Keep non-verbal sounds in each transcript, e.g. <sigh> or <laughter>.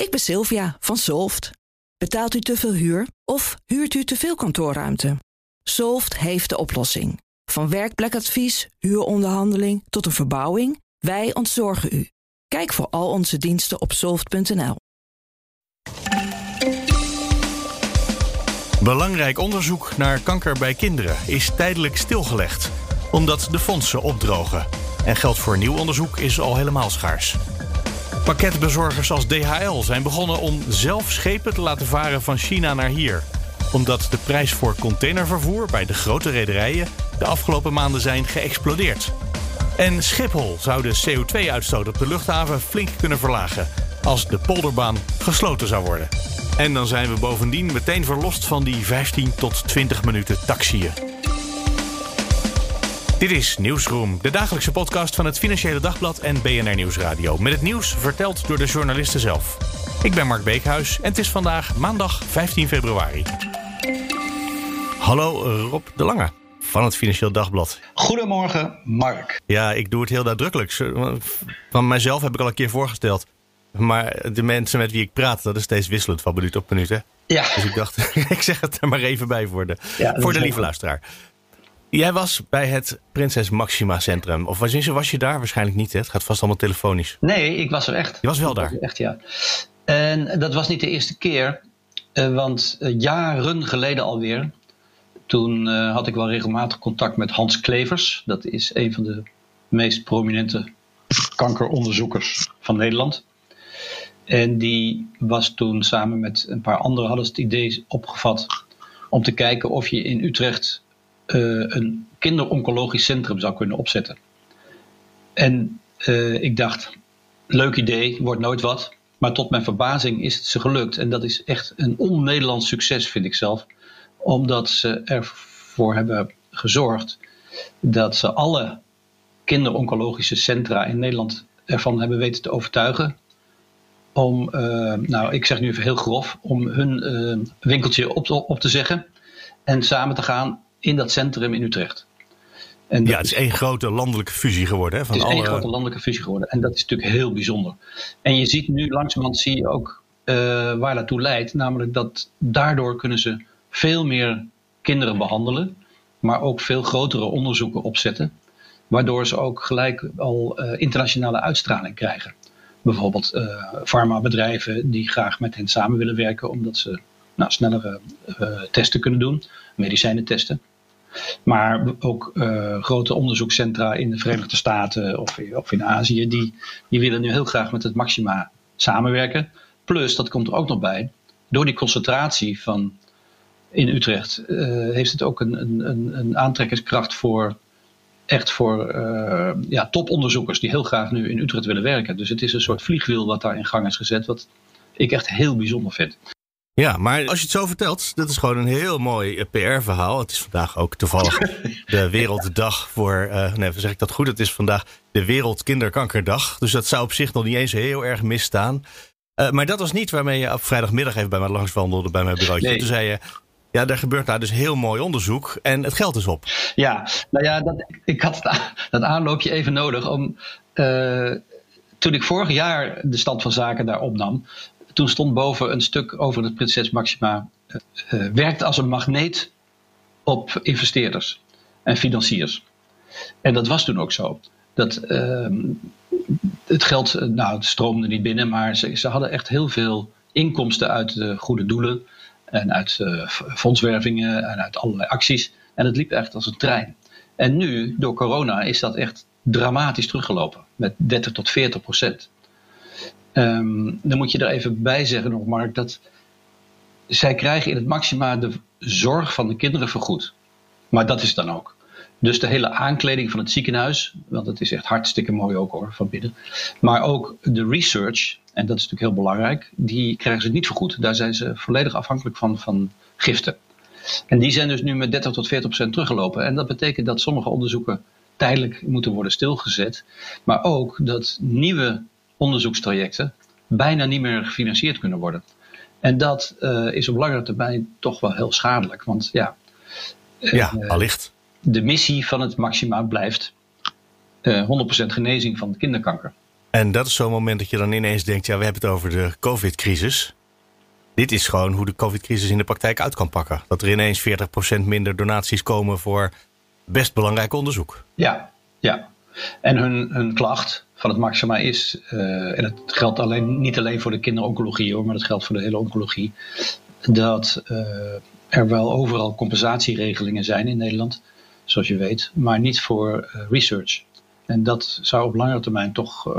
ik ben Sylvia van Solft. Betaalt u te veel huur of huurt u te veel kantoorruimte? Solft heeft de oplossing. Van werkplekadvies, huuronderhandeling tot een verbouwing, wij ontzorgen u. Kijk voor al onze diensten op soft.nl. Belangrijk onderzoek naar kanker bij kinderen is tijdelijk stilgelegd, omdat de fondsen opdrogen. En geld voor nieuw onderzoek is al helemaal schaars. Pakketbezorgers als DHL zijn begonnen om zelf schepen te laten varen van China naar hier. Omdat de prijs voor containervervoer bij de grote rederijen de afgelopen maanden zijn geëxplodeerd. En Schiphol zou de CO2-uitstoot op de luchthaven flink kunnen verlagen als de polderbaan gesloten zou worden. En dan zijn we bovendien meteen verlost van die 15 tot 20 minuten taxiën. Dit is Nieuwsroom, de dagelijkse podcast van het Financiële Dagblad en BNR Nieuwsradio. Met het nieuws verteld door de journalisten zelf. Ik ben Mark Beekhuis en het is vandaag maandag 15 februari. Hallo Rob de Lange van het Financieel Dagblad. Goedemorgen, Mark. Ja, ik doe het heel nadrukkelijk. Van mijzelf heb ik al een keer voorgesteld. Maar de mensen met wie ik praat, dat is steeds wisselend van minuut op minuut. Hè? Ja. Dus ik dacht, <laughs> ik zeg het er maar even bij voor de, voor de lieve luisteraar. Jij was bij het Prinses Maxima Centrum. Of was, was je daar? Waarschijnlijk niet. Hè? Het gaat vast allemaal telefonisch. Nee, ik was er echt. Je was wel daar? Echt, ja. En dat was niet de eerste keer. Uh, want uh, jaren geleden alweer. Toen uh, had ik wel regelmatig contact met Hans Klevers. Dat is een van de meest prominente kankeronderzoekers van Nederland. En die was toen samen met een paar anderen hadden ze het idee opgevat om te kijken of je in Utrecht een kinderoncologisch centrum zou kunnen opzetten. En uh, ik dacht, leuk idee, wordt nooit wat. Maar tot mijn verbazing is het ze gelukt. En dat is echt een on-Nederlands succes, vind ik zelf. Omdat ze ervoor hebben gezorgd dat ze alle kinderoncologische centra in Nederland ervan hebben weten te overtuigen om, uh, nou ik zeg nu even heel grof, om hun winkeltje op, op te zeggen en samen te gaan in dat centrum in Utrecht. En ja, het is één grote landelijke fusie geworden. Hè, van het is alle... één grote landelijke fusie geworden. En dat is natuurlijk heel bijzonder. En je ziet nu langzamerhand zie je ook uh, waar dat toe leidt. Namelijk dat daardoor kunnen ze veel meer kinderen behandelen. Maar ook veel grotere onderzoeken opzetten. Waardoor ze ook gelijk al uh, internationale uitstraling krijgen. Bijvoorbeeld uh, farmabedrijven die graag met hen samen willen werken. Omdat ze nou, snellere testen kunnen doen. Medicijnentesten. Maar ook uh, grote onderzoekscentra in de Verenigde Staten of, of in Azië, die, die willen nu heel graag met het Maxima samenwerken. Plus, dat komt er ook nog bij, door die concentratie van in Utrecht uh, heeft het ook een, een, een aantrekkingskracht voor echt voor uh, ja, toponderzoekers die heel graag nu in Utrecht willen werken. Dus het is een soort vliegwiel wat daar in gang is gezet, wat ik echt heel bijzonder vind. Ja, maar als je het zo vertelt, dat is gewoon een heel mooi eh, PR-verhaal. Het is vandaag ook toevallig <laughs> de Werelddag voor. Uh, nee, zeg ik dat goed? Het is vandaag de Wereldkinderkankerdag. Dus dat zou op zich nog niet eens heel erg misstaan. Uh, maar dat was niet waarmee je op vrijdagmiddag even bij mij langs wandelde bij mijn bureautje. Nee. Toen zei je. Ja, daar gebeurt daar dus heel mooi onderzoek en het geld is op. Ja, nou ja, dat, ik had dat aanloopje even nodig om. Uh, toen ik vorig jaar de stand van zaken daar opnam, toen stond boven een stuk over dat Prinses Maxima. Uh, werkt als een magneet op investeerders en financiers. En dat was toen ook zo. Dat, uh, het geld nou, het stroomde niet binnen, maar ze, ze, hadden echt heel veel inkomsten uit de goede doelen. En uit fondswervingen en uit allerlei acties. En het liep echt als een trein. En nu, door corona, is dat echt dramatisch teruggelopen. Met 30 tot 40 procent. Um, dan moet je er even bij zeggen nog, Mark, dat zij krijgen in het maxima de zorg van de kinderen vergoed. Maar dat is dan ook. Dus de hele aankleding van het ziekenhuis, want het is echt hartstikke mooi ook hoor, van binnen. Maar ook de research, en dat is natuurlijk heel belangrijk, die krijgen ze niet vergoed. Daar zijn ze volledig afhankelijk van, van giften. En die zijn dus nu met 30 tot 40 procent teruggelopen. En dat betekent dat sommige onderzoeken tijdelijk moeten worden stilgezet. Maar ook dat nieuwe onderzoekstrajecten bijna niet meer gefinancierd kunnen worden. En dat uh, is op langere termijn toch wel heel schadelijk. Want ja, ja uh, allicht. De missie van het Maxima blijft uh, 100% genezing van kinderkanker. En dat is zo'n moment dat je dan ineens denkt: ja, we hebben het over de COVID-crisis. Dit is gewoon hoe de COVID-crisis in de praktijk uit kan pakken. Dat er ineens 40% minder donaties komen voor best belangrijk onderzoek. Ja, ja. En hun, hun klacht van het Maxima is, uh, en het geldt alleen, niet alleen voor de kinderoncologie hoor, maar dat geldt voor de hele oncologie, dat uh, er wel overal compensatieregelingen zijn in Nederland, zoals je weet, maar niet voor uh, research. En dat zou op langere termijn toch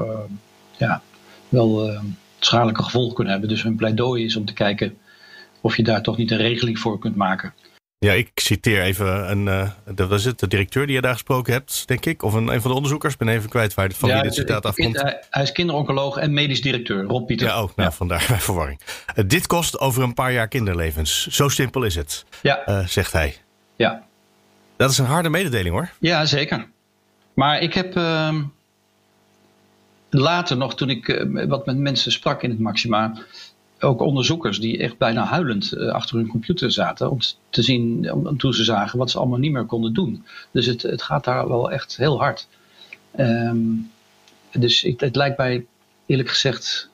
ja, wel schadelijke gevolgen kunnen hebben. Dus hun pleidooi is om te kijken of je daar toch niet een regeling voor kunt maken. Ja, ik citeer even een, uh, dat was het, de directeur die je daar gesproken hebt, denk ik. Of een, een van de onderzoekers, ik ben even kwijt waar, van ja, wie dit citaat afkomt. Hij is kinderoncoloog en medisch directeur, Rob Pieter. Ja, ook, nou, ja. vandaar <laughs> mijn verwarring. Uh, dit kost over een paar jaar kinderlevens. Zo simpel is het, ja. Uh, zegt hij. Ja. Dat is een harde mededeling hoor. Ja, zeker. Maar ik heb ehm, later nog, toen ik wat met mensen sprak in het Maxima ook onderzoekers die echt bijna huilend uh, achter hun computer zaten. Om te zien, om, toen ze zagen wat ze allemaal niet meer konden doen. Dus het, het gaat daar wel echt heel hard. Um, dus het lijkt mij eerlijk gezegd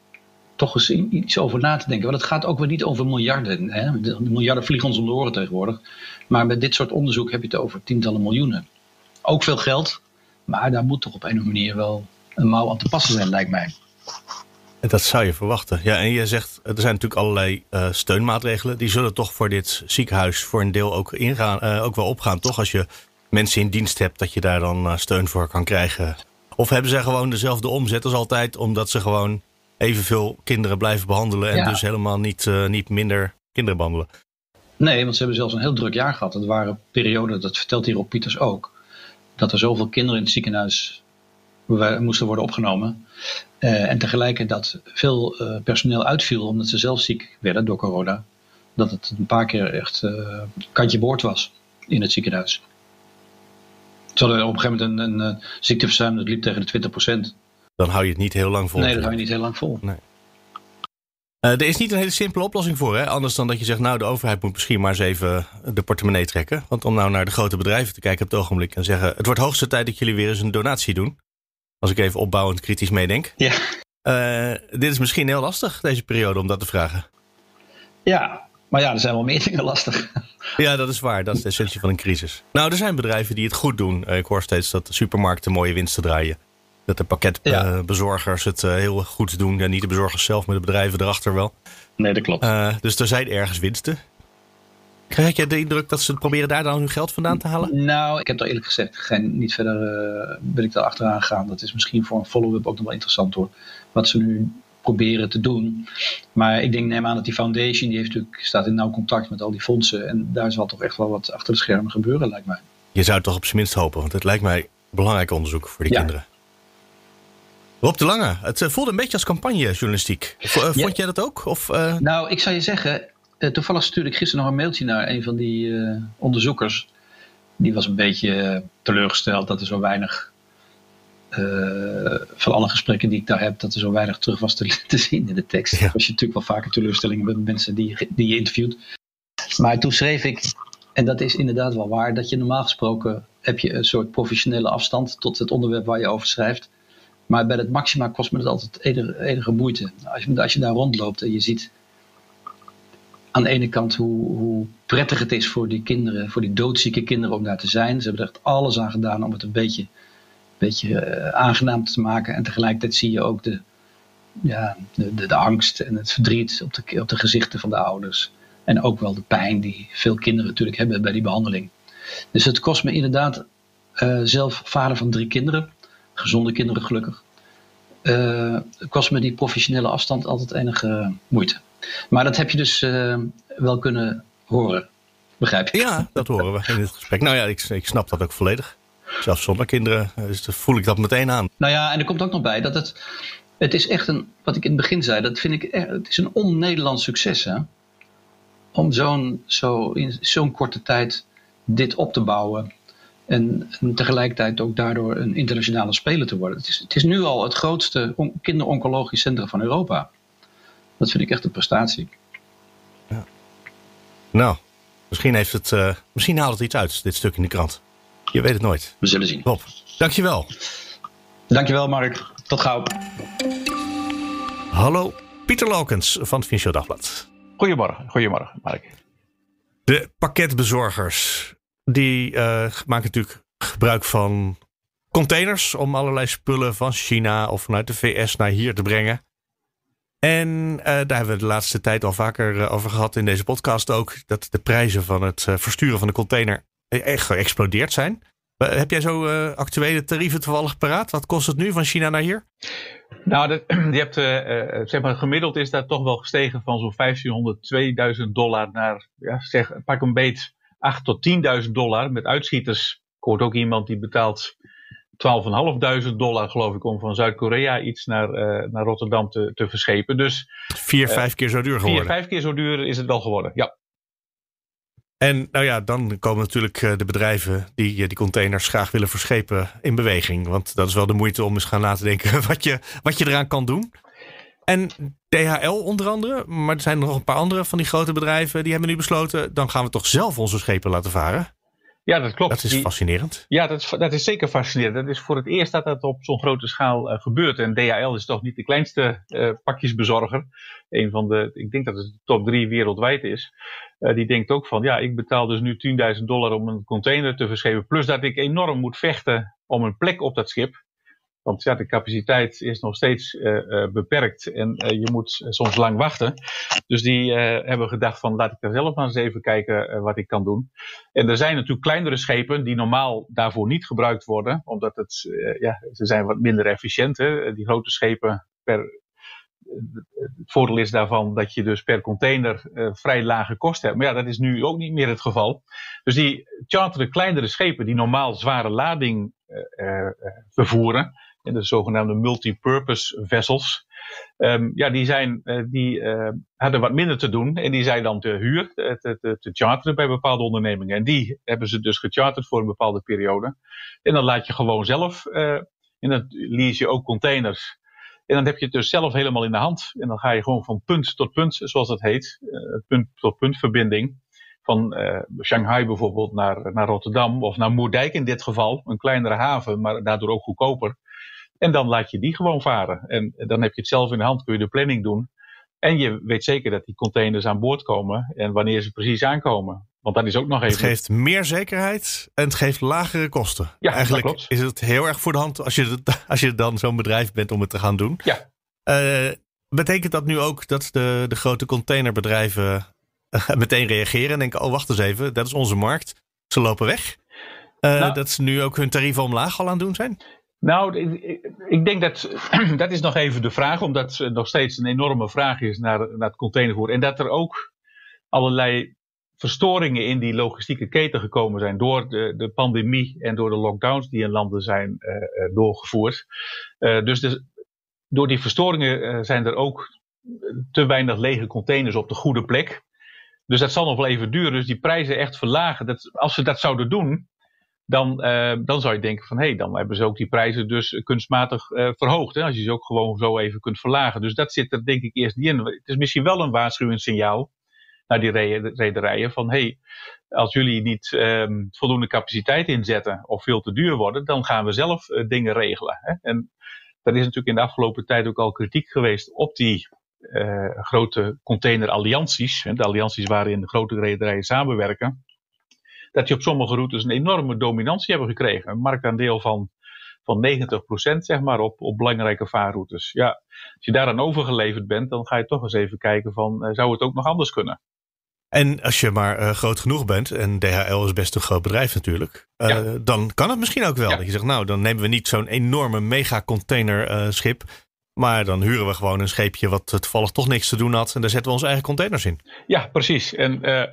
toch eens iets over na te denken. Want het gaat ook weer niet over miljarden. Hè? De miljarden vliegen ons om de oren tegenwoordig. Maar met dit soort onderzoek heb je het over tientallen miljoenen. Ook veel geld, maar daar moet toch op een of andere manier wel een mouw aan te passen zijn, lijkt mij. Dat zou je verwachten. Ja, en je zegt, er zijn natuurlijk allerlei uh, steunmaatregelen. Die zullen toch voor dit ziekenhuis voor een deel ook, ingaan, uh, ook wel opgaan, toch? Als je mensen in dienst hebt, dat je daar dan uh, steun voor kan krijgen. Of hebben zij gewoon dezelfde omzet als altijd, omdat ze gewoon evenveel kinderen blijven behandelen en ja. dus helemaal niet, niet minder kinderen behandelen? Nee, want ze hebben zelfs een heel druk jaar gehad. Het waren perioden, dat vertelt hier op Pieters ook, dat er zoveel kinderen in het ziekenhuis moesten worden opgenomen. Uh, en tegelijkertijd dat veel uh, personeel uitviel omdat ze zelf ziek werden door corona. Dat het een paar keer echt uh, kantje boord was in het ziekenhuis. Ze hadden op een gegeven moment een, een ziekteverzuim dat liep tegen de 20%. Dan hou je het niet heel lang vol. Nee, dan hou je niet heel lang vol. Nee. er is niet een hele simpele oplossing voor, hè? anders dan dat je zegt, nou de overheid moet misschien maar eens even de portemonnee trekken. Want om nou naar de grote bedrijven te kijken op het ogenblik en zeggen, het wordt hoogste tijd dat jullie weer eens een donatie doen. Als ik even opbouwend kritisch meedenk. Ja. Uh, dit is misschien heel lastig, deze periode, om dat te vragen. Ja, maar ja, er zijn wel meer dingen lastig. Ja, dat is waar. Dat is de essentie van een crisis. Nou, er zijn bedrijven die het goed doen. Uh, ik hoor steeds dat de supermarkten mooie winsten draaien. Dat de pakketbezorgers ja. het uh, heel goed doen. Ja, niet de bezorgers zelf, maar de bedrijven erachter wel. Nee, dat klopt. dus er zijn ergens winsten. Krijg je de indruk dat ze proberen daar dan hun geld vandaan te halen? Nou, ik heb er eerlijk gezegd geen, niet verder uh, ben ik daar achteraan gegaan. Dat is misschien voor een follow-up ook nog wel interessant hoor. Wat ze nu proberen te doen. Maar ik denk, neem aan dat die foundation, die heeft natuurlijk, staat in nauw contact met al die fondsen. En daar zal toch echt wel wat achter de schermen gebeuren, lijkt mij. Je zou het toch op zijn minst hopen, want het lijkt mij belangrijk onderzoek voor die ja. kinderen. Rob de Lange, het eh, voelde een beetje als campagnejournalistiek. Vond ja. jij dat ook? Of, uh... Nou, ik zou je zeggen, toevallig stuurde ik gisteren nog een mailtje naar een van die uh, onderzoekers. Die was een beetje uh, teleurgesteld dat er zo weinig. van alle gesprekken die ik daar heb, dat er zo weinig terug was te, <laughs> te zien in de tekst. Ja. Was je natuurlijk wel vaker teleurstellingen met mensen die, die je interviewt. Maar toen schreef ik, en dat is inderdaad wel waar, dat je normaal gesproken heb je een soort professionele afstand tot het onderwerp waar je over schrijft. Maar bij het maxima kost me dat altijd enige, enige moeite. Als je, als je daar rondloopt en je ziet aan de ene kant hoe, hoe, prettig het is voor die kinderen, voor die doodzieke kinderen om daar te zijn. Ze hebben er echt alles aan gedaan om het een beetje, beetje uh, aangenaam te maken. En tegelijkertijd zie je ook de, ja, de, de, angst en het verdriet op de, op de gezichten van de ouders. En ook wel de pijn die veel kinderen natuurlijk hebben bij die behandeling. Dus het kost me inderdaad, uh, zelf vader van drie kinderen, gezonde kinderen gelukkig. Het kost me die professionele afstand altijd enige moeite. Maar dat heb je dus uh, wel kunnen horen, begrijp je? Ja, dat horen we in dit gesprek. Nou ja, ik, ik snap dat ook volledig. Zelfs zonder kinderen dus voel ik dat meteen aan. Nou ja, en er komt ook nog bij dat het... Het is echt een, wat ik in het begin zei, dat vind ik echt, het is een on-Nederlands succes. Hè? Om zo'n, zo, in zo'n korte tijd dit op te bouwen. En, en, tegelijkertijd ook daardoor een internationale speler te worden. Het is, het is nu al het grootste on, kinderoncologisch centrum van Europa. Dat vind ik echt een prestatie. Ja. Nou, misschien, heeft het, uh, misschien haalt het iets uit, dit stuk in de krant. Je weet het nooit. We zullen zien. Bob, dankjewel. Dankjewel, Mark. Tot gauw. Hallo, Pieter Lokens van het Financieel Dagblad. Goedemorgen, goedemorgen Mark. De pakketbezorgers, die uh, maken natuurlijk gebruik van containers om allerlei spullen van China of vanuit de VS naar hier te brengen. En uh, daar hebben we de laatste tijd al vaker uh, over gehad in deze podcast ook. Dat de prijzen van het uh, versturen van de container echt geëxplodeerd zijn. heb jij zo actuele tarieven toevallig paraat? Wat kost het nu van China naar hier? Nou, dat, <clears throat> je hebt, zeg maar, gemiddeld is dat toch wel gestegen van zo'n 1500, 2000 dollar naar, ja, zeg, pak een beet 8 tot 10.000 dollar met uitschieters. Ik ook iemand die betaalt 12.500 dollar, geloof ik, om van Zuid-Korea iets naar, uh, naar Rotterdam te, te verschepen. Dus, vier, uh, vijf keer zo duur geworden. Vier, vijf keer zo duur is het wel geworden, ja. En nou ja, dan komen natuurlijk de bedrijven die die containers graag willen verschepen in beweging. Want dat is wel de moeite om eens gaan na te denken <laughs> wat je, wat je eraan kan doen. En DHL onder andere, maar er zijn nog een paar andere van die grote bedrijven die hebben nu besloten, dan gaan we toch zelf onze schepen laten varen. Ja, dat klopt. Dat is fascinerend. Ja, dat is, dat is zeker fascinerend. Dat is voor het eerst dat dat op zo'n grote schaal uh, gebeurt. En DHL is toch niet de kleinste uh, pakjesbezorger. Een van de, ik denk dat het de top drie wereldwijd is. Uh, die denkt ook van, ja, ik betaal dus nu 10.000 dollar om een container te verschepen. Plus dat ik enorm moet vechten om een plek op dat schip. Want ja, de capaciteit is nog steeds uh, uh, beperkt en uh, je moet soms lang wachten. Dus die hebben gedacht van laat ik daar zelf maar eens even kijken wat ik kan doen. En er zijn natuurlijk kleinere schepen die normaal daarvoor niet gebruikt worden. Omdat het, ja, ze zijn wat minder efficiënt. Hè? Die grote schepen per, het voordeel is daarvan dat je dus per container vrij lage kosten hebt. Maar ja, dat is nu ook niet meer het geval. Dus die charteren kleinere schepen die normaal zware lading vervoeren, de zogenaamde multipurpose vessels. Um, ja, die, zijn, die hadden wat minder te doen en die zijn dan te huur, te, te, te charteren bij bepaalde ondernemingen. En die hebben ze dus gecharterd voor een bepaalde periode. En dan laat je gewoon zelf, en dan lease je ook containers en dan heb je het dus zelf helemaal in de hand. En dan ga je gewoon van punt tot punt, zoals dat heet, uh, punt tot punt verbinding. Van uh, Shanghai bijvoorbeeld naar, naar Rotterdam of naar Moerdijk in dit geval. Een kleinere haven, maar daardoor ook goedkoper. En dan laat je die gewoon varen. En dan heb je het zelf in de hand, kun je de planning doen. En je weet zeker dat die containers aan boord komen en wanneer ze precies aankomen. Want dat is ook nog even. Het geeft meer zekerheid en het geeft lagere kosten. Ja, Eigenlijk is het heel erg voor de hand als je, <laughs> als je dan zo'n bedrijf bent om het te gaan doen. Ja. Uh, betekent dat nu ook dat de, de grote containerbedrijven <laughs> meteen reageren en denken: oh, wacht eens even, dat is onze markt. Ze lopen weg. Uh, nou, dat ze nu ook hun tarieven omlaag al aan doen zijn? Nou, ik, denk dat <clears throat> dat is nog even de vraag, omdat het nog steeds een enorme vraag is naar, naar het containervoer. En dat er ook allerlei verstoringen in die logistieke keten gekomen zijn door de, de pandemie en door de lockdowns die in landen zijn uh, uh, doorgevoerd. Uh, dus door die verstoringen zijn er ook te weinig lege containers op de goede plek. Dus dat zal nog wel even duren. Dus die prijzen echt verlagen. Dat, als ze dat zouden doen, dan, dan zou je denken van hé, hey, dan hebben ze ook die prijzen dus kunstmatig verhoogd. Hè? Als je ze ook gewoon zo even kunt verlagen. Dus dat zit er denk ik eerst niet in. Het is misschien wel een waarschuwingssignaal naar die rederijen van hey, als jullie niet um, voldoende capaciteit inzetten of veel te duur worden, dan gaan we zelf uh, dingen regelen. Hè? En er is natuurlijk in de afgelopen tijd ook al kritiek geweest op die uh, grote containerallianties, de allianties waarin de grote rederijen samenwerken, dat die op sommige routes een enorme dominantie hebben gekregen. Een marktaandeel van van 90% zeg maar op, op belangrijke vaarroutes. Ja, als je daaraan overgeleverd bent, dan ga je toch eens even kijken van, uh, zou het ook nog anders kunnen? En als je maar uh, groot genoeg bent, en DHL is best een groot bedrijf natuurlijk, uh, ja. dan kan het misschien ook wel. Ja. Dat je zegt, nou, dan nemen we niet zo'n enorme mega container schip, maar dan huren we gewoon een scheepje wat toevallig toch niks te doen had. En daar zetten we onze eigen containers in. Ja, precies. En uh,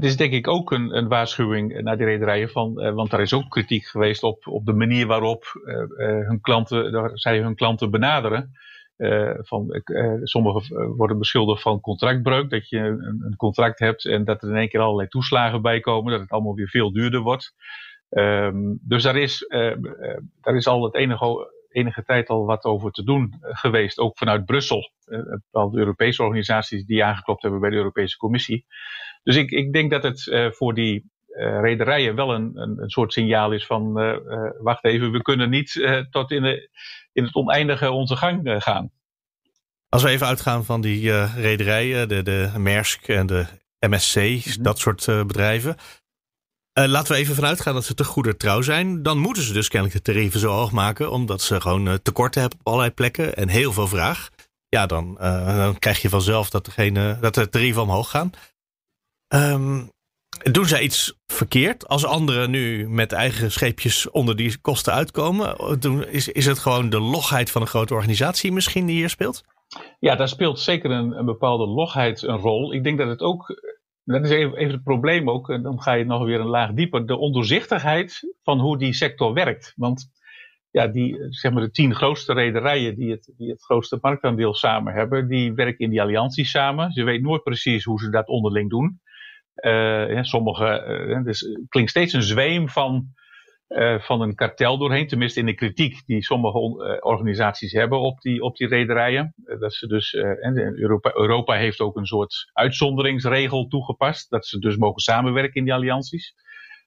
is denk ik ook een, een waarschuwing naar die rederijen. Van, uh, want daar is ook kritiek geweest op, op de manier waarop uh, hun klanten, zij hun klanten benaderen. van, sommigen worden beschuldigd van contractbreuk. Dat je een, een, contract hebt en dat er in één keer allerlei toeslagen bij komen. Dat het allemaal weer veel duurder wordt. Um, dus daar is, daar is al het enige enige tijd al wat over te doen eh, geweest, ook vanuit Brussel. Uh, de Europese organisaties die aangeklopt hebben bij de Europese Commissie. Dus ik, ik denk dat het voor die rederijen wel een, een, een, soort signaal is van wacht even, we kunnen niet tot in, de, in het oneindige onze gang gaan. Als we even uitgaan van die rederijen, de, de Maersk en de MSC, mhm. dat soort bedrijven. Laten we even vanuit gaan dat ze te goede trouw zijn. Dan moeten ze dus kennelijk de tarieven zo hoog maken, omdat ze gewoon tekorten hebben op allerlei plekken en heel veel vraag ja, dan, uh, dan krijg je vanzelf dat, degene, dat de tarieven omhoog gaan. Um, doen zij iets verkeerd als anderen nu met eigen scheepjes onder die kosten uitkomen? Doen, is, is het gewoon de logheid van een grote organisatie misschien die hier speelt? Ja, daar speelt zeker een bepaalde logheid een rol. Ik denk dat het ook, dat is even, het probleem ook, en dan ga je nog weer een laag dieper, de ondoorzichtigheid van hoe die sector werkt. Want ja, die, zeg maar de tien grootste rederijen die het, die het grootste marktaandeel samen hebben, die werken in die allianties samen. Ze weten nooit precies hoe ze dat onderling doen. Uh, sommige, uh, dus klinkt steeds een zweem van, uh, van een kartel doorheen, tenminste in de kritiek die sommige organisaties hebben op die, op die rederijen. dat ze dus, Europa, Europa heeft ook een soort uitzonderingsregel toegepast, dat ze dus mogen samenwerken in die allianties.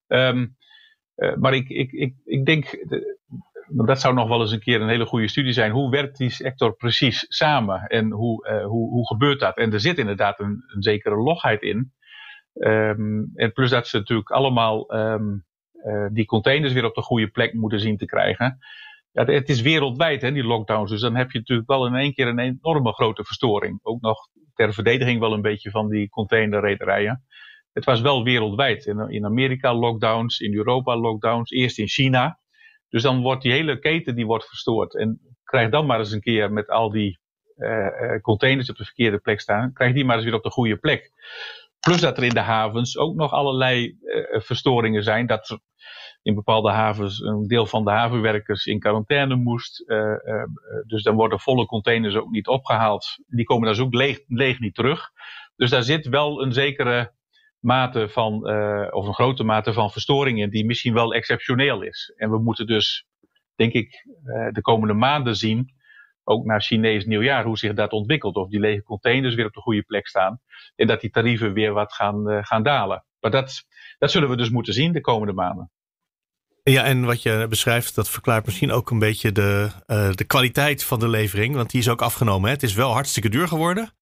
Um, maar ik, ik, ik, ik denk, dat zou nog wel eens een keer een hele goede studie zijn. Hoe werkt die sector precies samen en hoe, hoe, hoe gebeurt dat? En er zit inderdaad een, een zekere logheid in. Um, en plus dat ze natuurlijk allemaal um, uh, die containers weer op de goede plek moeten zien te krijgen. Ja, het is wereldwijd, hè, die lockdowns. Dus dan heb je natuurlijk wel in één keer een enorme grote verstoring. Ook nog ter verdediging wel een beetje van die containerrederijen. Het was wel wereldwijd. In, in Amerika lockdowns, in Europa lockdowns, eerst in China. Dus dan wordt die hele keten die wordt verstoord. En krijg dan maar eens een keer met al die uh, containers op de verkeerde plek staan, krijg die maar eens weer op de goede plek. Plus dat er in de havens ook nog allerlei uh, verstoringen zijn. Dat in bepaalde havens een deel van de havenwerkers in quarantaine moest. Uh, dus dan worden volle containers ook niet opgehaald. Die komen dus ook leeg, niet terug. Dus daar zit wel een zekere mate van, of een grote mate van verstoringen die misschien wel exceptioneel is. En we moeten dus, denk ik, de komende maanden zien, ook naar Chinees nieuwjaar, hoe zich dat ontwikkelt. Of die lege containers weer op de goede plek staan. En dat die tarieven weer wat gaan, uh, gaan dalen. Maar dat, dat zullen we dus moeten zien de komende maanden. Ja, en wat je beschrijft, dat verklaart misschien ook een beetje de, de kwaliteit van de levering. Want die is ook afgenomen. Hè? Het is wel hartstikke duur geworden.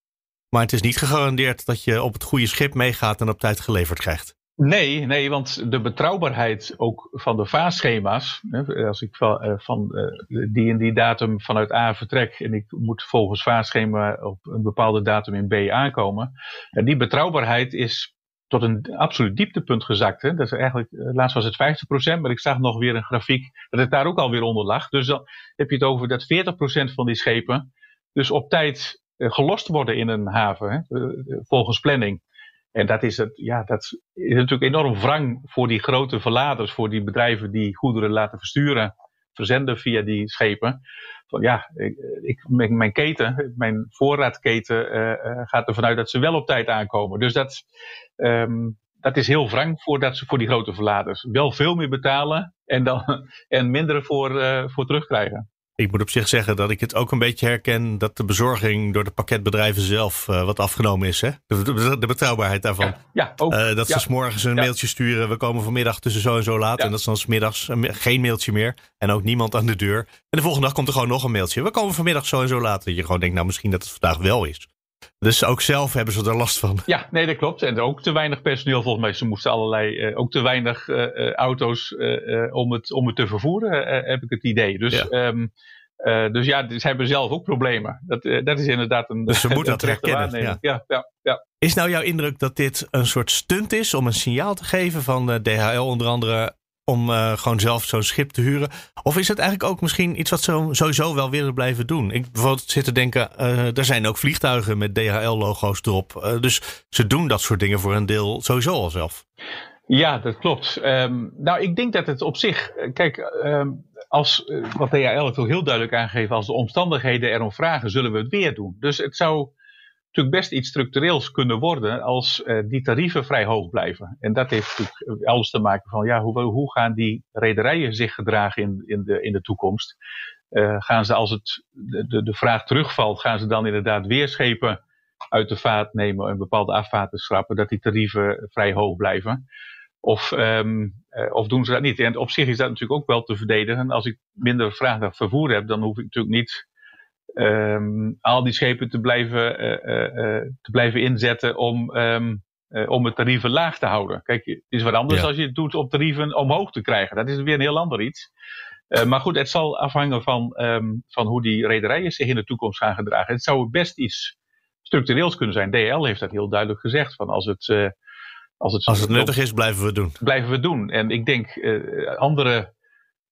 Maar het is niet gegarandeerd dat je op het goede schip meegaat en op tijd geleverd krijgt. Nee, nee, want de betrouwbaarheid ook van de vaarschema's, als ik van, eh, van eh, die en die datum vanuit A vertrek en ik moet volgens vaarschema op een bepaalde datum in B aankomen, die betrouwbaarheid is tot een absoluut dieptepunt gezakt. Hè. Dat is eigenlijk, eh, laatst was het 50%, maar ik zag nog weer een grafiek dat het daar ook alweer onder lag. Dus dan heb je het over dat 40% van die schepen dus op tijd eh, gelost worden in een haven, hè, eh, eh, volgens planning. En dat is, het, ja, dat is natuurlijk enorm wrang voor die grote verladers, voor die bedrijven die goederen laten versturen, verzenden via die schepen. Van ja, ik, ik mijn keten, mijn voorraadketen uh, gaat ervan uit dat ze wel op tijd aankomen. Dus dat, um, dat is heel wrang voor, dat voor die grote verladers. Wel veel meer betalen en, dan, <laughs> en minder voor, uh, voor terugkrijgen. Ik moet op zich zeggen dat ik het ook een beetje herken dat de bezorging door de pakketbedrijven zelf uh, wat afgenomen is. Hè? De, de, betrouwbaarheid daarvan. Ja, ja ook. Uh, dat ze s morgens een mailtje sturen. We komen vanmiddag tussen zo en zo laat. En dat is dan smiddags geen mailtje meer. En ook niemand aan de deur. En de volgende dag komt er gewoon nog een mailtje. We komen vanmiddag zo en zo laat. Dat je gewoon denkt, nou misschien dat het vandaag wel is. Dus ook zelf hebben ze er last van. Ja, nee, dat klopt. En ook te weinig personeel volgens mij. Ze moesten allerlei, uh, ook te weinig auto's om, het, om het te vervoeren, heb ik het idee. Dus ja. Um, uh, dus ja, ze hebben zelf ook problemen. Dat, dat is inderdaad een. Dus ze <laughs> moeten dat herkennen. Ja. Ja, ja, ja. Is nou jouw indruk dat dit een soort stunt is om een signaal te geven van DHL onder andere om gewoon zelf zo'n schip te huren? Of is het eigenlijk ook misschien iets wat ze sowieso wel willen blijven doen? Ik bijvoorbeeld zit te denken, er zijn ook vliegtuigen met DHL-logo's erop. dus ze doen dat soort dingen voor een deel sowieso al zelf. Ja, dat klopt. Um, nou, ik denk dat het op zich. Kijk, um, als, eh, wat DHL het ook heel duidelijk aangegeven, als de omstandigheden erom vragen, zullen we het weer doen. Dus het zou natuurlijk best iets structureels kunnen worden als uh, die tarieven vrij hoog blijven. En dat heeft natuurlijk alles te maken van, ja, hoe, hoe gaan die rederijen zich gedragen in, in, de, in de toekomst? Uh, gaan ze als het, de, de vraag terugvalt, gaan ze dan inderdaad weer schepen uit de vaart nemen en bepaalde afvaarten schrappen, dat die tarieven vrij hoog blijven? Of, ehm, of doen ze dat niet? En op zich is dat natuurlijk ook wel te verdedigen. En als ik minder vraag naar vervoer heb, dan hoef ik natuurlijk niet um, al die schepen te blijven, te blijven inzetten om, um, om het tarieven laag te houden. Kijk, het is wat anders als je het doet om tarieven omhoog te krijgen. Dat is weer een heel ander iets. Uh, maar goed, het zal afhangen van, um, van hoe die rederijen zich in de toekomst gaan gedragen. Het zou best iets structureels kunnen zijn. DL heeft dat heel duidelijk gezegd. Van als het, uh, als het, als het nuttig is, blijven we het doen. Blijven we het doen. En ik denk uh, andere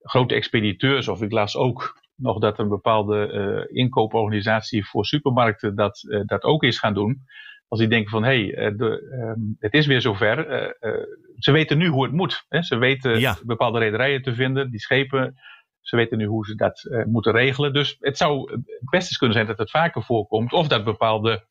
grote expediteurs, of ik las ook nog dat een bepaalde inkooporganisatie voor supermarkten dat, dat ook is gaan doen. Als die denken van hé, hey, um, het is weer zover. ze weten nu hoe het moet. Hè? Ze weten ja. bepaalde rederijen te vinden, die schepen ze weten nu hoe ze dat moeten regelen. Dus het zou best eens kunnen zijn dat het vaker voorkomt. Of dat bepaalde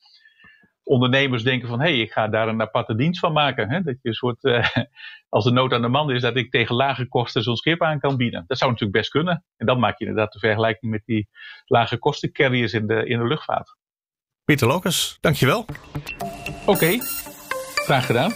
ondernemers denken van... hé, hey, ik ga daar een aparte dienst van maken. Hè? Dat je een soort, uh, <laughs> als de nood aan de man is... dat ik tegen lage kosten zo'n schip aan kan bieden. Dat zou natuurlijk best kunnen. En dan maak je inderdaad de vergelijking met die lage kosten carriers in de, in de luchtvaart. Pieter Lokers, dankjewel. Oké, okay. graag gedaan.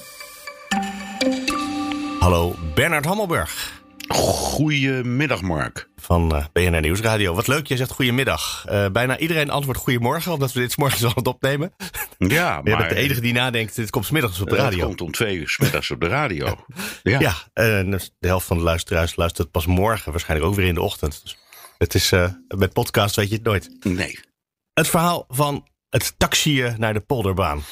Hallo, Bernard Hammelburg. Goedemiddag, Mark. Van uh, BNR Nieuwsradio. Wat leuk, je zegt goedemiddag. Uh, bijna iedereen antwoordt goedemorgen, omdat we dit morgens al het opnemen. Ja, maar... <laughs> Je bent de enige die nadenkt, dit komt smiddags op de radio. Het komt om twee uur smiddags op de radio. <laughs> ja, ja uh, de helft van de luisteraars luistert pas morgen, waarschijnlijk ook weer in de ochtend. Dus het is, met podcast weet je het nooit. Nee. Het verhaal van het taxiën naar de polderbaan.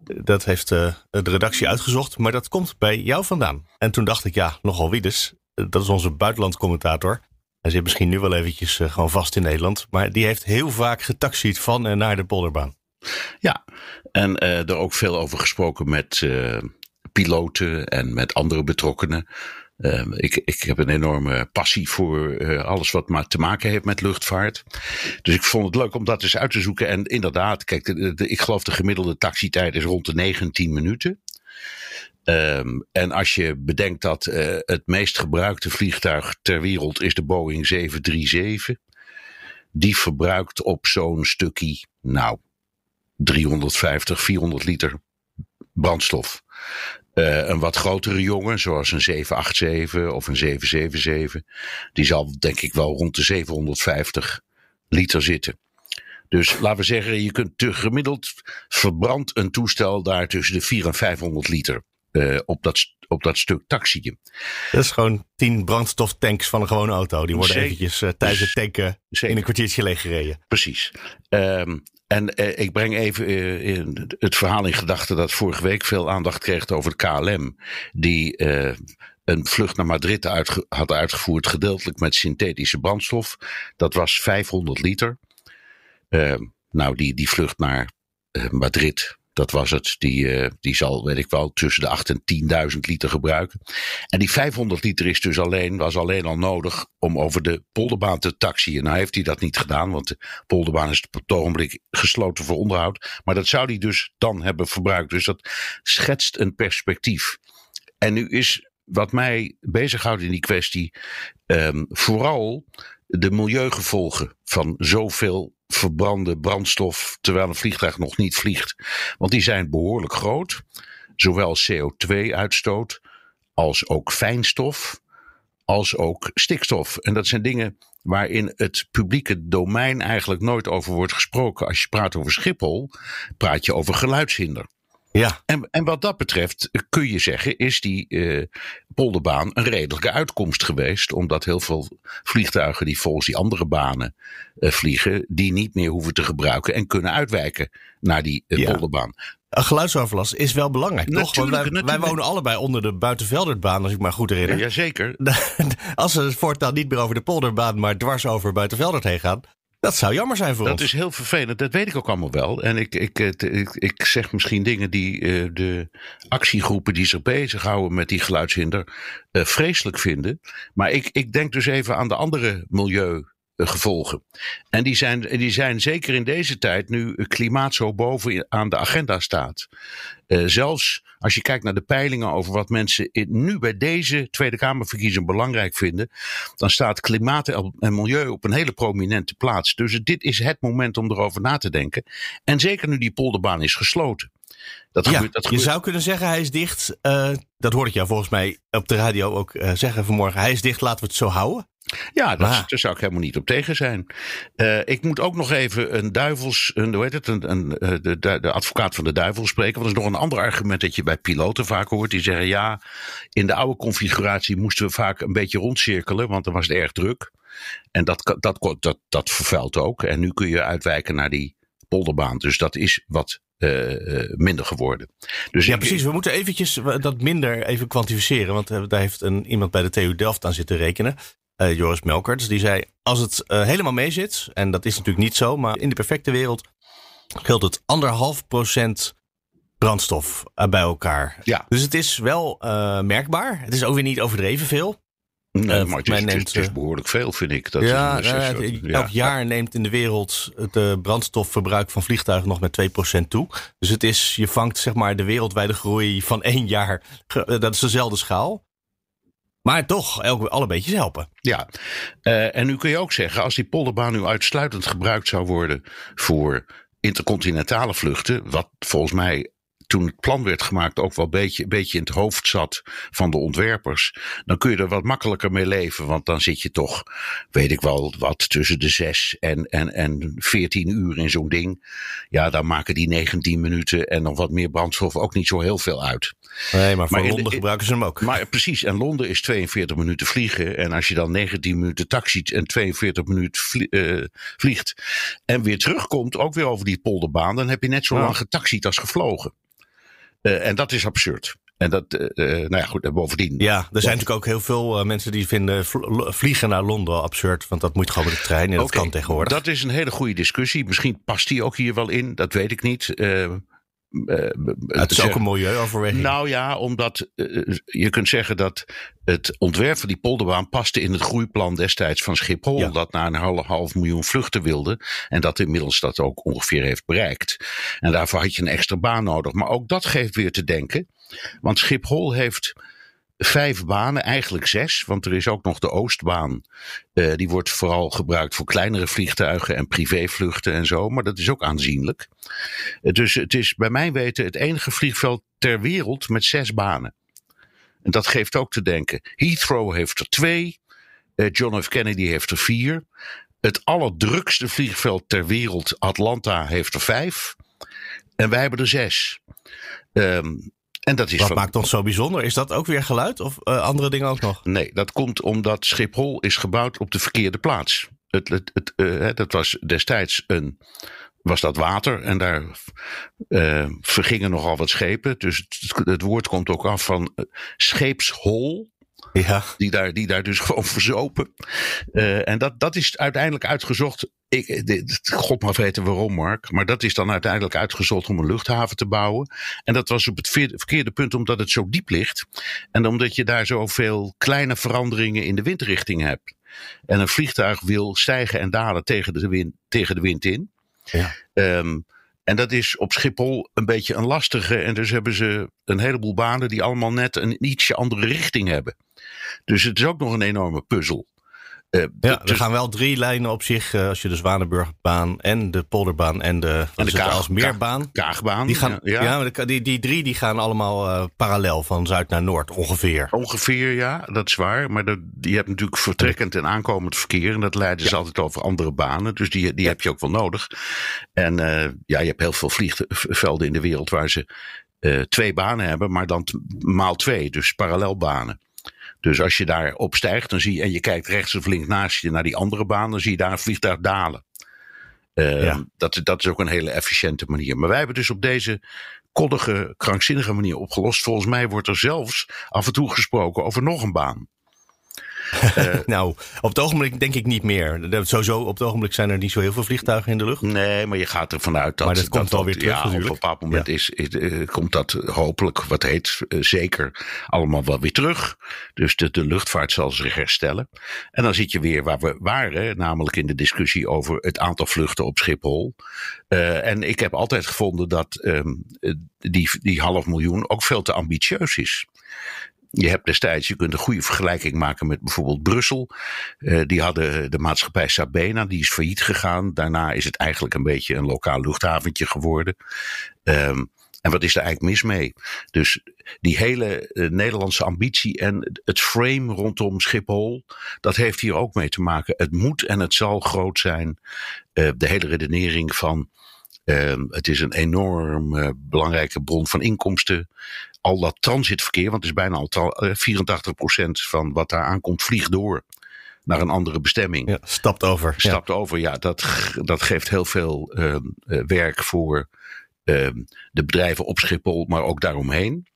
Dat heeft de redactie uitgezocht, maar dat komt bij jou vandaan. En toen dacht ik, ja, nogal wie dus dat is onze buitenlandcommentator. Hij zit misschien nu wel eventjes uh, gewoon vast in Nederland. Maar die heeft heel vaak getaxied van en naar de polderbaan. Ja, en uh, er ook veel over gesproken met piloten en met andere betrokkenen. ik, ik heb een enorme passie voor alles wat maar te maken heeft met luchtvaart. Dus ik vond het leuk om dat eens uit te zoeken. En inderdaad, kijk, ik geloof de gemiddelde taxitijd is rond de 19 minuten. Um, en als je bedenkt dat uh, het meest gebruikte vliegtuig ter wereld is de Boeing 737. Die verbruikt op zo'n stukje, nou, 350, 400 liter brandstof. Uh, een wat grotere jongen, zoals een 787 of een 777, die zal denk ik wel rond de 750 liter zitten. Dus laten we zeggen, je kunt te gemiddeld verbrandt een toestel daar tussen de 400 en 500 liter uh, op, dat, op dat stuk taxiën. Dat is gewoon tien brandstoftanks van een gewone auto. Die worden Zeker. eventjes uh, tijdens het tanken Zeker. in een kwartiertje leeggereden. Precies. Um, en uh, ik breng even uh, het verhaal in gedachten dat vorige week veel aandacht kreeg over de KLM. Die een vlucht naar Madrid uitge had uitgevoerd, gedeeltelijk met synthetische brandstof. Dat was 500 liter. Ehm, nou, die, die vlucht naar Madrid dat was het. Die, uh, die zal, weet ik wel, tussen de 8 en 10.000 liter gebruiken. En die 500 liter is dus alleen, was alleen al nodig om over de polderbaan te taxiën. Nou heeft hij dat niet gedaan, want de polderbaan is op het ogenblik gesloten voor onderhoud. Maar dat zou hij dus dan hebben verbruikt. Dus dat schetst een perspectief. En nu is wat mij bezighoudt in die kwestie um, vooral de milieugevolgen van zoveel verbrande brandstof terwijl een vliegtuig nog niet vliegt. Want die zijn behoorlijk groot. Zowel CO2-uitstoot als ook fijnstof, als ook stikstof. En dat zijn dingen waarin het publieke domein eigenlijk nooit over wordt gesproken. Als je praat over Schiphol, praat je over geluidshinder. Ja. En, en wat dat betreft kun je zeggen, is die uh, polderbaan een redelijke uitkomst geweest. Omdat heel veel vliegtuigen die volgens die andere banen uh, vliegen, die niet meer hoeven te gebruiken en kunnen uitwijken naar die uh, ja. polderbaan. Een geluidsoverlast is wel belangrijk, toch? Want wij, wij, wonen allebei onder de Buitenveldertbaan, als ik maar goed herinner. Ja, jazeker. <laughs> Als ze voortaan niet meer over de polderbaan, maar dwars over Buitenveldert heen gaan, dat zou jammer zijn voor dat ons. Dat is heel vervelend, dat weet ik ook allemaal wel. En ik, ik, ik, ik zeg misschien dingen die uh, de actiegroepen die zich bezighouden met die geluidshinder uh, vreselijk vinden. Maar ik, ik denk dus even aan de andere milieu gevolgen. En die zijn, die zijn zeker in deze tijd, nu klimaat zo boven aan de agenda staat. Uh, zelfs als je kijkt naar de peilingen over wat mensen in, nu bij deze Tweede Kamerverkiezing belangrijk vinden, dan staat klimaat en milieu op een hele prominente plaats. Dus dit is het moment om erover na te denken. En zeker nu die polderbaan is gesloten. Dat ja, gebeurt, dat je zou kunnen zeggen hij is dicht. Uh, dat hoorde ik jou volgens mij op de radio ook uh, zeggen vanmorgen. Hij is dicht, laten we het zo houden. Ja, dat, daar zou ik helemaal niet op tegen zijn. Uh, ik moet ook nog even een duivels, een, hoe heet het, een, een, de, de, de, advocaat van de duivel spreken. Want dat is nog een ander argument dat je bij piloten vaak hoort. Die zeggen ja, in de oude configuratie moesten we vaak een beetje rondcirkelen, want dan was het erg druk. En dat, dat, dat, dat vervuilt ook. En nu kun je uitwijken naar die polderbaan. Dus dat is wat uh, minder geworden. Dus ja, precies. We moeten eventjes dat minder even kwantificeren. Want daar heeft een, iemand bij de TU Delft aan zitten rekenen. Uh, Joris Melkerts. Die zei, als het helemaal mee zit, en dat is natuurlijk niet zo, maar in de perfecte wereld geldt het anderhalf procent brandstof bij elkaar. Ja. Dus het is wel merkbaar. Het is ook weer niet overdreven veel. Nee, maar het is, neemt, het, is, behoorlijk veel, vind ik. Dat ja, nou elk jaar neemt in de wereld het brandstofverbruik van vliegtuigen nog met 2% toe. Dus het is, je vangt zeg maar de wereldwijde groei van één jaar. Dat is dezelfde schaal. Maar toch, elke, alle beetjes helpen. Ja, uh, en nu kun je ook zeggen, als die polderbaan nu uitsluitend gebruikt zou worden voor intercontinentale vluchten, wat volgens mij toen het plan werd gemaakt ook wel een beetje, beetje in het hoofd zat van de ontwerpers, dan kun je er wat makkelijker mee leven. Want dan zit je toch, weet ik wel, wat tussen de zes en, en, en 14 uur in zo'n ding. Ja, dan maken die 19 minuten en nog wat meer brandstof ook niet zo heel veel uit. Nee, maar voor Londen gebruiken ze hem ook. Maar precies, en Londen is 42 minuten vliegen. En als je dan 19 minuten taxiet en 42 minuten uh, vliegt en weer terugkomt, ook weer over die polderbaan, dan heb je net zo lang getaxied als gevlogen. Uh, en dat is absurd. En dat, uh, nou ja, goed, en bovendien. Ja, er zijn natuurlijk ook heel veel mensen die vinden vliegen naar Londen absurd. Want dat moet gewoon met de trein en dat kan tegenwoordig. Dat is een hele goede discussie. Misschien past die ook hier wel in, dat weet ik niet. Uh, het is ook een milieuoverweging. Nou ja, omdat uh, je kunt zeggen dat het ontwerp van die polderbaan paste in het groeiplan destijds van Schiphol. Ja. Dat naar een half, half miljoen vluchten wilde. En dat inmiddels dat ook ongeveer heeft bereikt. En daarvoor had je een extra baan nodig. Maar ook dat geeft weer te denken. Want Schiphol heeft vijf banen, eigenlijk zes, want er is ook nog de Oostbaan. Uh, die wordt vooral gebruikt voor kleinere vliegtuigen en privévluchten en zo, maar dat is ook aanzienlijk. Uh, dus het is bij mijn weten het enige vliegveld ter wereld met zes banen. En dat geeft ook te denken. Heathrow heeft er twee, uh, John F. Kennedy heeft er vier. Het allerdrukste vliegveld ter wereld, Atlanta, heeft er vijf. En wij hebben er zes. Um, en dat is Wat maakt ons zo bijzonder? Is dat ook weer geluid of uh, andere dingen ook nog? Nee, dat komt omdat Schiphol is gebouwd op de verkeerde plaats. Het, het, het, uh, dat was destijds een, was dat water en daar uh, vergingen nogal wat schepen. Dus het, het, woord komt ook af van scheepshol. Ja. Die, daar, die daar dus <laughs> gewoon verzopen. Uh, en dat, dat is uiteindelijk uitgezocht. Ik, dit, God mag weten waarom, Mark. Maar dat is dan uiteindelijk uitgezocht om een luchthaven te bouwen. En dat was op het verkeerde punt omdat het zo diep ligt. En omdat je daar zoveel kleine veranderingen in de windrichting hebt. En een vliegtuig wil stijgen en dalen tegen de wind, tegen de wind in. Ja. Um, en dat is op Schiphol een beetje een lastige. En dus hebben ze een heleboel banen die allemaal net een ietsje andere richting hebben. Dus het is ook nog een enorme puzzel. Uh, ja, er gaan wel drie lijnen op zich. Uh, als je de Zwanenburgbaan en de Polderbaan en de, en de Kaag. Kaagbaan. Die, gaan, ja, ja. die, die drie die gaan allemaal uh, parallel van zuid naar noord ongeveer. Ongeveer, ja, dat is waar. Maar dat, je hebt natuurlijk vertrekkend en aankomend verkeer. En dat leiden ze altijd over andere banen. Dus die, die heb je ook wel nodig. En ja, je hebt heel veel vliegvelden in de wereld waar ze twee banen hebben. Maar dan maal twee, dus parallelbanen. Dus als je daar opstijgt dan zie je, en je kijkt rechts of links naast je naar die andere baan, dan zie je daar een vliegtuig dalen. Uh, dat, dat is ook een hele efficiënte manier. Maar wij hebben dus op deze koddige, krankzinnige manier opgelost. Volgens mij wordt er zelfs af en toe gesproken over nog een baan. Uh, <laughs> nou, op het ogenblik denk ik niet meer. Sowieso, op het ogenblik zijn er niet zo heel veel vliegtuigen in de lucht. Nee, maar je gaat ervan uit dat... Maar dat, komt wel weer terug ja, natuurlijk. Op een bepaald moment is, uh, komt dat hopelijk, wat heet, uh, zeker allemaal wel weer terug. Dus de, de luchtvaart zal zich herstellen. En dan zit je weer waar we waren, namelijk in de discussie over het aantal vluchten op Schiphol. en ik heb altijd gevonden dat um, die, die half miljoen ook veel te ambitieus is. Je hebt destijds, je kunt een goede vergelijking maken met bijvoorbeeld Brussel. Uh, die hadden de maatschappij Sabena, die is failliet gegaan. Daarna is het eigenlijk een beetje een lokaal luchthaventje geworden. Um, En wat is er eigenlijk mis mee? Dus die hele Nederlandse ambitie en het frame rondom Schiphol, dat heeft hier ook mee te maken. Het moet en het zal groot zijn. de hele redenering van Ehm, het is een enorm belangrijke bron van inkomsten. Al dat transitverkeer, want het is bijna al uh, 84% van wat daar aankomt, vliegt door naar een andere bestemming. Ja, stapt over. Stapt over, ja. Dat, dat geeft heel veel uh, werk voor ehm, de bedrijven op Schiphol, maar ook daaromheen.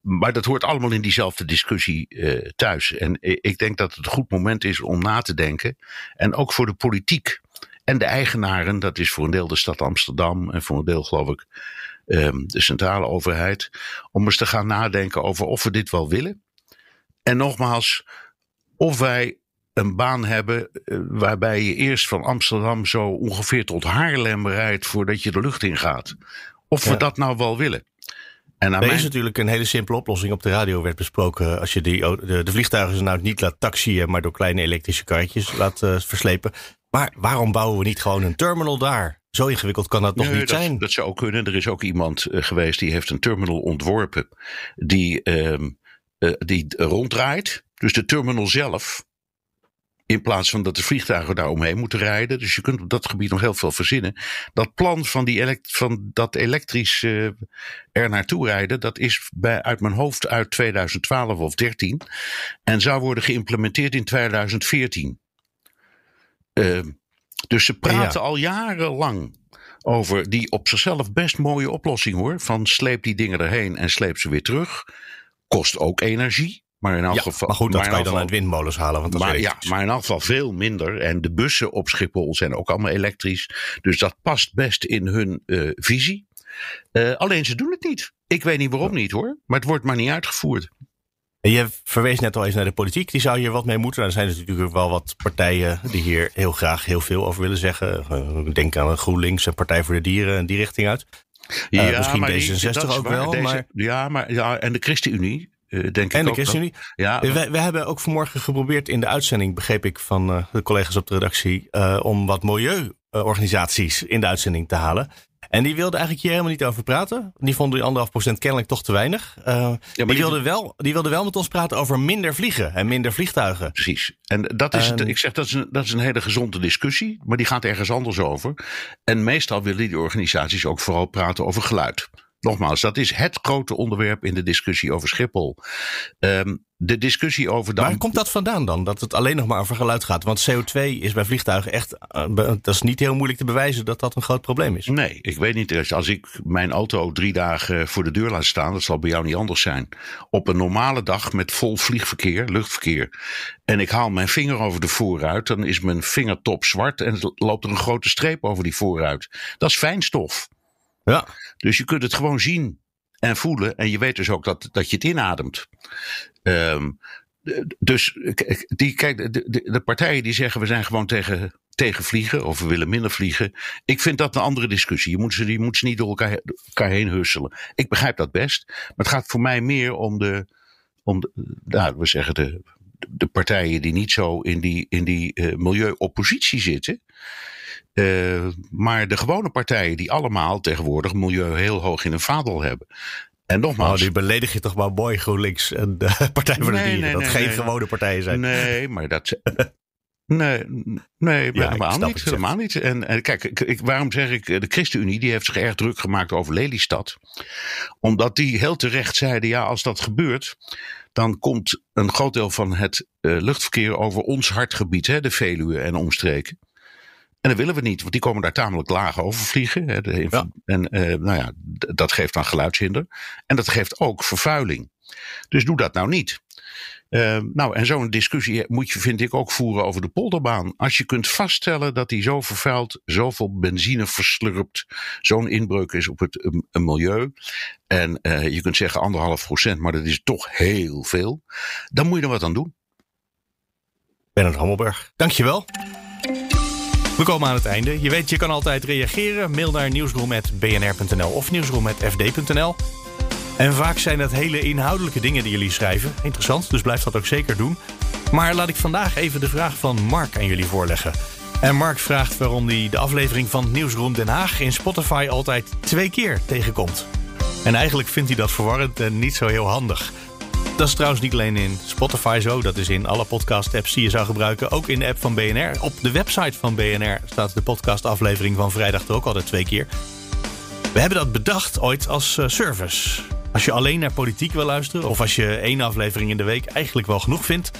maar dat hoort allemaal in diezelfde discussie uh, thuis. En ik denk dat het een goed moment is om na te denken. En ook voor de politiek. En de eigenaren, dat is voor een deel de stad Amsterdam en voor een deel geloof ik um, de centrale overheid, om eens te gaan nadenken over of we dit wel willen. En nogmaals, of wij een baan hebben uh, waarbij je eerst van Amsterdam zo ongeveer tot Haarlem rijdt voordat je de lucht in gaat. Of we dat nou wel willen. En er is natuurlijk een hele simpele oplossing. Op de radio werd besproken. Als je die, de, de vliegtuigen nou niet laat taxiën, maar door kleine elektrische karretjes laat uh, verslepen. Maar waarom bouwen we niet gewoon een terminal daar? Zo ingewikkeld kan dat nog niet dat, zijn. Dat zou kunnen. Er is ook iemand uh, geweest die heeft een terminal ontworpen die, uh, uh, die ronddraait. Dus de terminal zelf. In plaats van dat de vliegtuigen daar omheen moeten rijden. Dus je kunt op dat gebied nog heel veel verzinnen. Dat plan van, die elekt van dat elektrisch er naartoe rijden. Dat is bij, uit mijn hoofd uit 2012 of 13. En zou worden geïmplementeerd in 2014. Uh, dus ze praten ja. al jarenlang over die op zichzelf best mooie oplossing hoor. Van sleep die dingen erheen en sleep ze weer terug. Kost ook energie. Maar in elk ja, geval. Maar goed, dat maar kan je dan uit windmolens halen. Want dat maar, ja, maar in elk geval veel minder. En de bussen op Schiphol zijn ook allemaal elektrisch. Dus dat past best in hun uh, visie. Uh, alleen ze doen het niet. Ik weet niet waarom niet hoor. Maar het wordt maar niet uitgevoerd. Je verwees net al eens naar de politiek. Die zou hier wat mee moeten. Nou, er zijn natuurlijk wel wat partijen die hier heel graag heel veel over willen zeggen. Denk aan GroenLinks en Partij voor de Dieren en die richting uit. Ja, uh, misschien D66 ook wel. Deze, maar... Ja, maar ja, en de ChristenUnie. Uh, denk en ik de ook ChristenUnie. Ja. We, we, hebben ook vanmorgen geprobeerd in de uitzending, begreep ik van uh, de collega's op de redactie, om wat milieuorganisaties in de uitzending te halen. En die wilde eigenlijk hier helemaal niet over praten. Die vonden die anderhalf procent kennelijk toch te weinig. Uh, ja, die, die, wilde wel, die wilde wel met ons praten over minder vliegen en minder vliegtuigen. Precies. En dat is, en... ik zeg, dat is, een, dat is een hele gezonde discussie. Maar die gaat ergens anders over. En meestal willen die organisaties ook vooral praten over geluid. Nogmaals, dat is het grote onderwerp in de discussie over Schiphol. Um, de discussie over. Dan... Waar komt dat vandaan dan? Dat het alleen nog maar over geluid gaat? Want CO2 is bij vliegtuigen echt. Uh, dat is niet heel moeilijk te bewijzen dat dat een groot probleem is. Nee, ik weet niet. Als ik mijn auto drie dagen voor de deur laat staan, dat zal bij jou niet anders zijn. Op een normale dag met vol vliegverkeer, luchtverkeer. En ik haal mijn vinger over de voorruit, dan is mijn vingertop zwart en loopt er een grote streep over die voorruit. Dat is fijnstof. Ja. Dus je kunt het gewoon zien en voelen. En je weet dus ook dat, dat je het inademt. Um, dus die, kijk, de, de, de, partijen die zeggen we zijn gewoon tegen, tegen vliegen of we willen minder vliegen. Ik vind dat een andere discussie. Je moet ze, je moet ze niet door elkaar, elkaar heen husselen. Ik begrijp dat best. Maar het gaat voor mij meer om de, om de nou, we zeggen de, de partijen die niet zo in die, in die uh, milieuoppositie zitten. Uh, maar de gewone partijen die allemaal tegenwoordig milieu heel hoog in hun vaandel hebben. En nogmaals. Oh, die beledig je toch maar mooi GroenLinks en de <laughs> Partij voor de nee, Dieren. Nee, dat nee, geen gewone partijen zijn. Nee, maar dat. <laughs> Nee, nee Ja, helemaal niet. Helemaal niet. En, en kijk, ik, ik- waarom zeg ik, eh, de ChristenUnie die heeft zich erg druk gemaakt over Lelystad. Omdat die heel terecht zeiden, ja, als dat gebeurt, dan komt een groot deel van het eh, luchtverkeer over ons hartgebied, hè, de Veluwe en omstreken. En dat willen we niet, want die komen daar tamelijk laag over vliegen. Hè, de, Ja. En eh, nou ja, dat geeft dan geluidshinder. En dat geeft ook vervuiling. Dus doe dat nou niet. Eh, nou, en zo'n discussie moet je, vind ik, ook voeren over de polderbaan. Als je kunt vaststellen dat die zo vervuilt, zoveel benzine verslurpt, zo'n inbreuk is op het um, milieu. En eh, je kunt zeggen anderhalf procent, maar dat is toch heel veel. Dan moet je er wat aan doen. Bernard Hammelberg, dankjewel. We komen aan het einde. Je weet, je kan altijd reageren. Mail naar nieuwsroom.bnr.nl of nieuwsroom.fd.nl. En vaak zijn dat hele inhoudelijke dingen die jullie schrijven. Interessant, dus blijf dat ook zeker doen. Maar laat ik vandaag even de vraag van Mark aan jullie voorleggen. En Mark vraagt waarom hij de aflevering van Nieuwsroom Den Haag in Spotify altijd twee keer tegenkomt. En eigenlijk vindt hij dat verwarrend en niet zo heel handig. Dat is trouwens niet alleen in Spotify zo, dat is in alle podcast-apps die je zou gebruiken. Ook in de app van BNR. Op de website van BNR staat de podcastaflevering van vrijdag er ook altijd twee keer. We hebben dat bedacht ooit als uh, service. Als je alleen naar politiek wil luisteren, of als je één aflevering in de week eigenlijk wel genoeg vindt,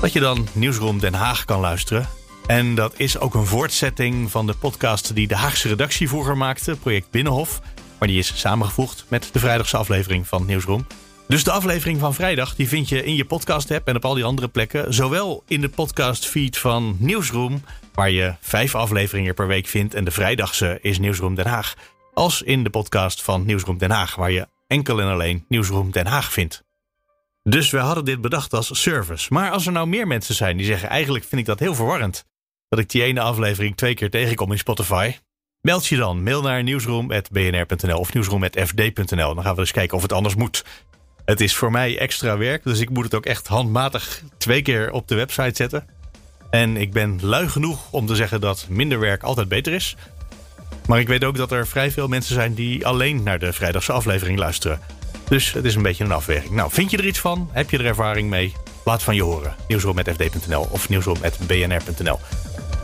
dat je dan Nieuwsroom Den Haag kan luisteren. En dat is ook een voortzetting van de podcast die de Haagse redactie vroeger maakte, Project Binnenhof. Maar die is samengevoegd met de vrijdagse aflevering van Nieuwsroom. Dus de aflevering van vrijdag die vind je in je podcast-app en op al die andere plekken. Zowel in de podcast-feed van Nieuwsroom, waar je vijf afleveringen per week vindt. En de vrijdagse is Nieuwsroom Den Haag. Als in de podcast van Nieuwsroom Den Haag, waar je enkel en alleen Nieuwsroom Den Haag vindt. Dus we hadden dit bedacht als service. Maar als er nou meer mensen zijn die zeggen: eigenlijk vind ik dat heel verwarrend. Dat ik die ene aflevering twee keer tegenkom in Spotify. Meld je dan. Mail naar nieuwsroom.bnr.nl of nieuwsroom.fd.nl. Dan gaan we eens kijken of het anders moet. Het is voor mij extra werk, dus ik moet het ook echt handmatig twee keer op de website zetten. En ik ben lui genoeg om te zeggen dat minder werk altijd beter is. Maar ik weet ook dat er vrij veel mensen zijn die alleen naar de vrijdagse aflevering luisteren. Dus het is een beetje een afweging. Nou, vind je er iets van? Heb je er ervaring mee? Laat van je horen. Nieuwsroom.fd.nl of nieuwsroom.bnr.nl.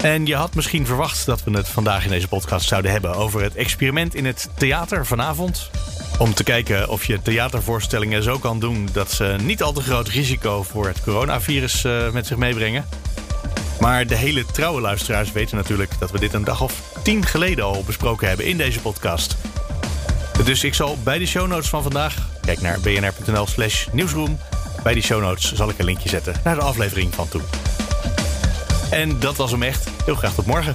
En je had misschien verwacht dat we het vandaag in deze podcast zouden hebben over het experiment in het theater vanavond. Om te kijken of je theatervoorstellingen zo kan doen dat ze niet al te groot risico voor het coronavirus uh, met zich meebrengen. Maar de hele trouwe luisteraars weten natuurlijk dat we dit een dag of tien geleden al besproken hebben in deze podcast. Dus ik zal bij de show notes van vandaag, kijk naar bnr.nl slash nieuwsroom. Bij die show notes zal ik een linkje zetten naar de aflevering van toen. En dat was hem echt. Heel graag tot morgen.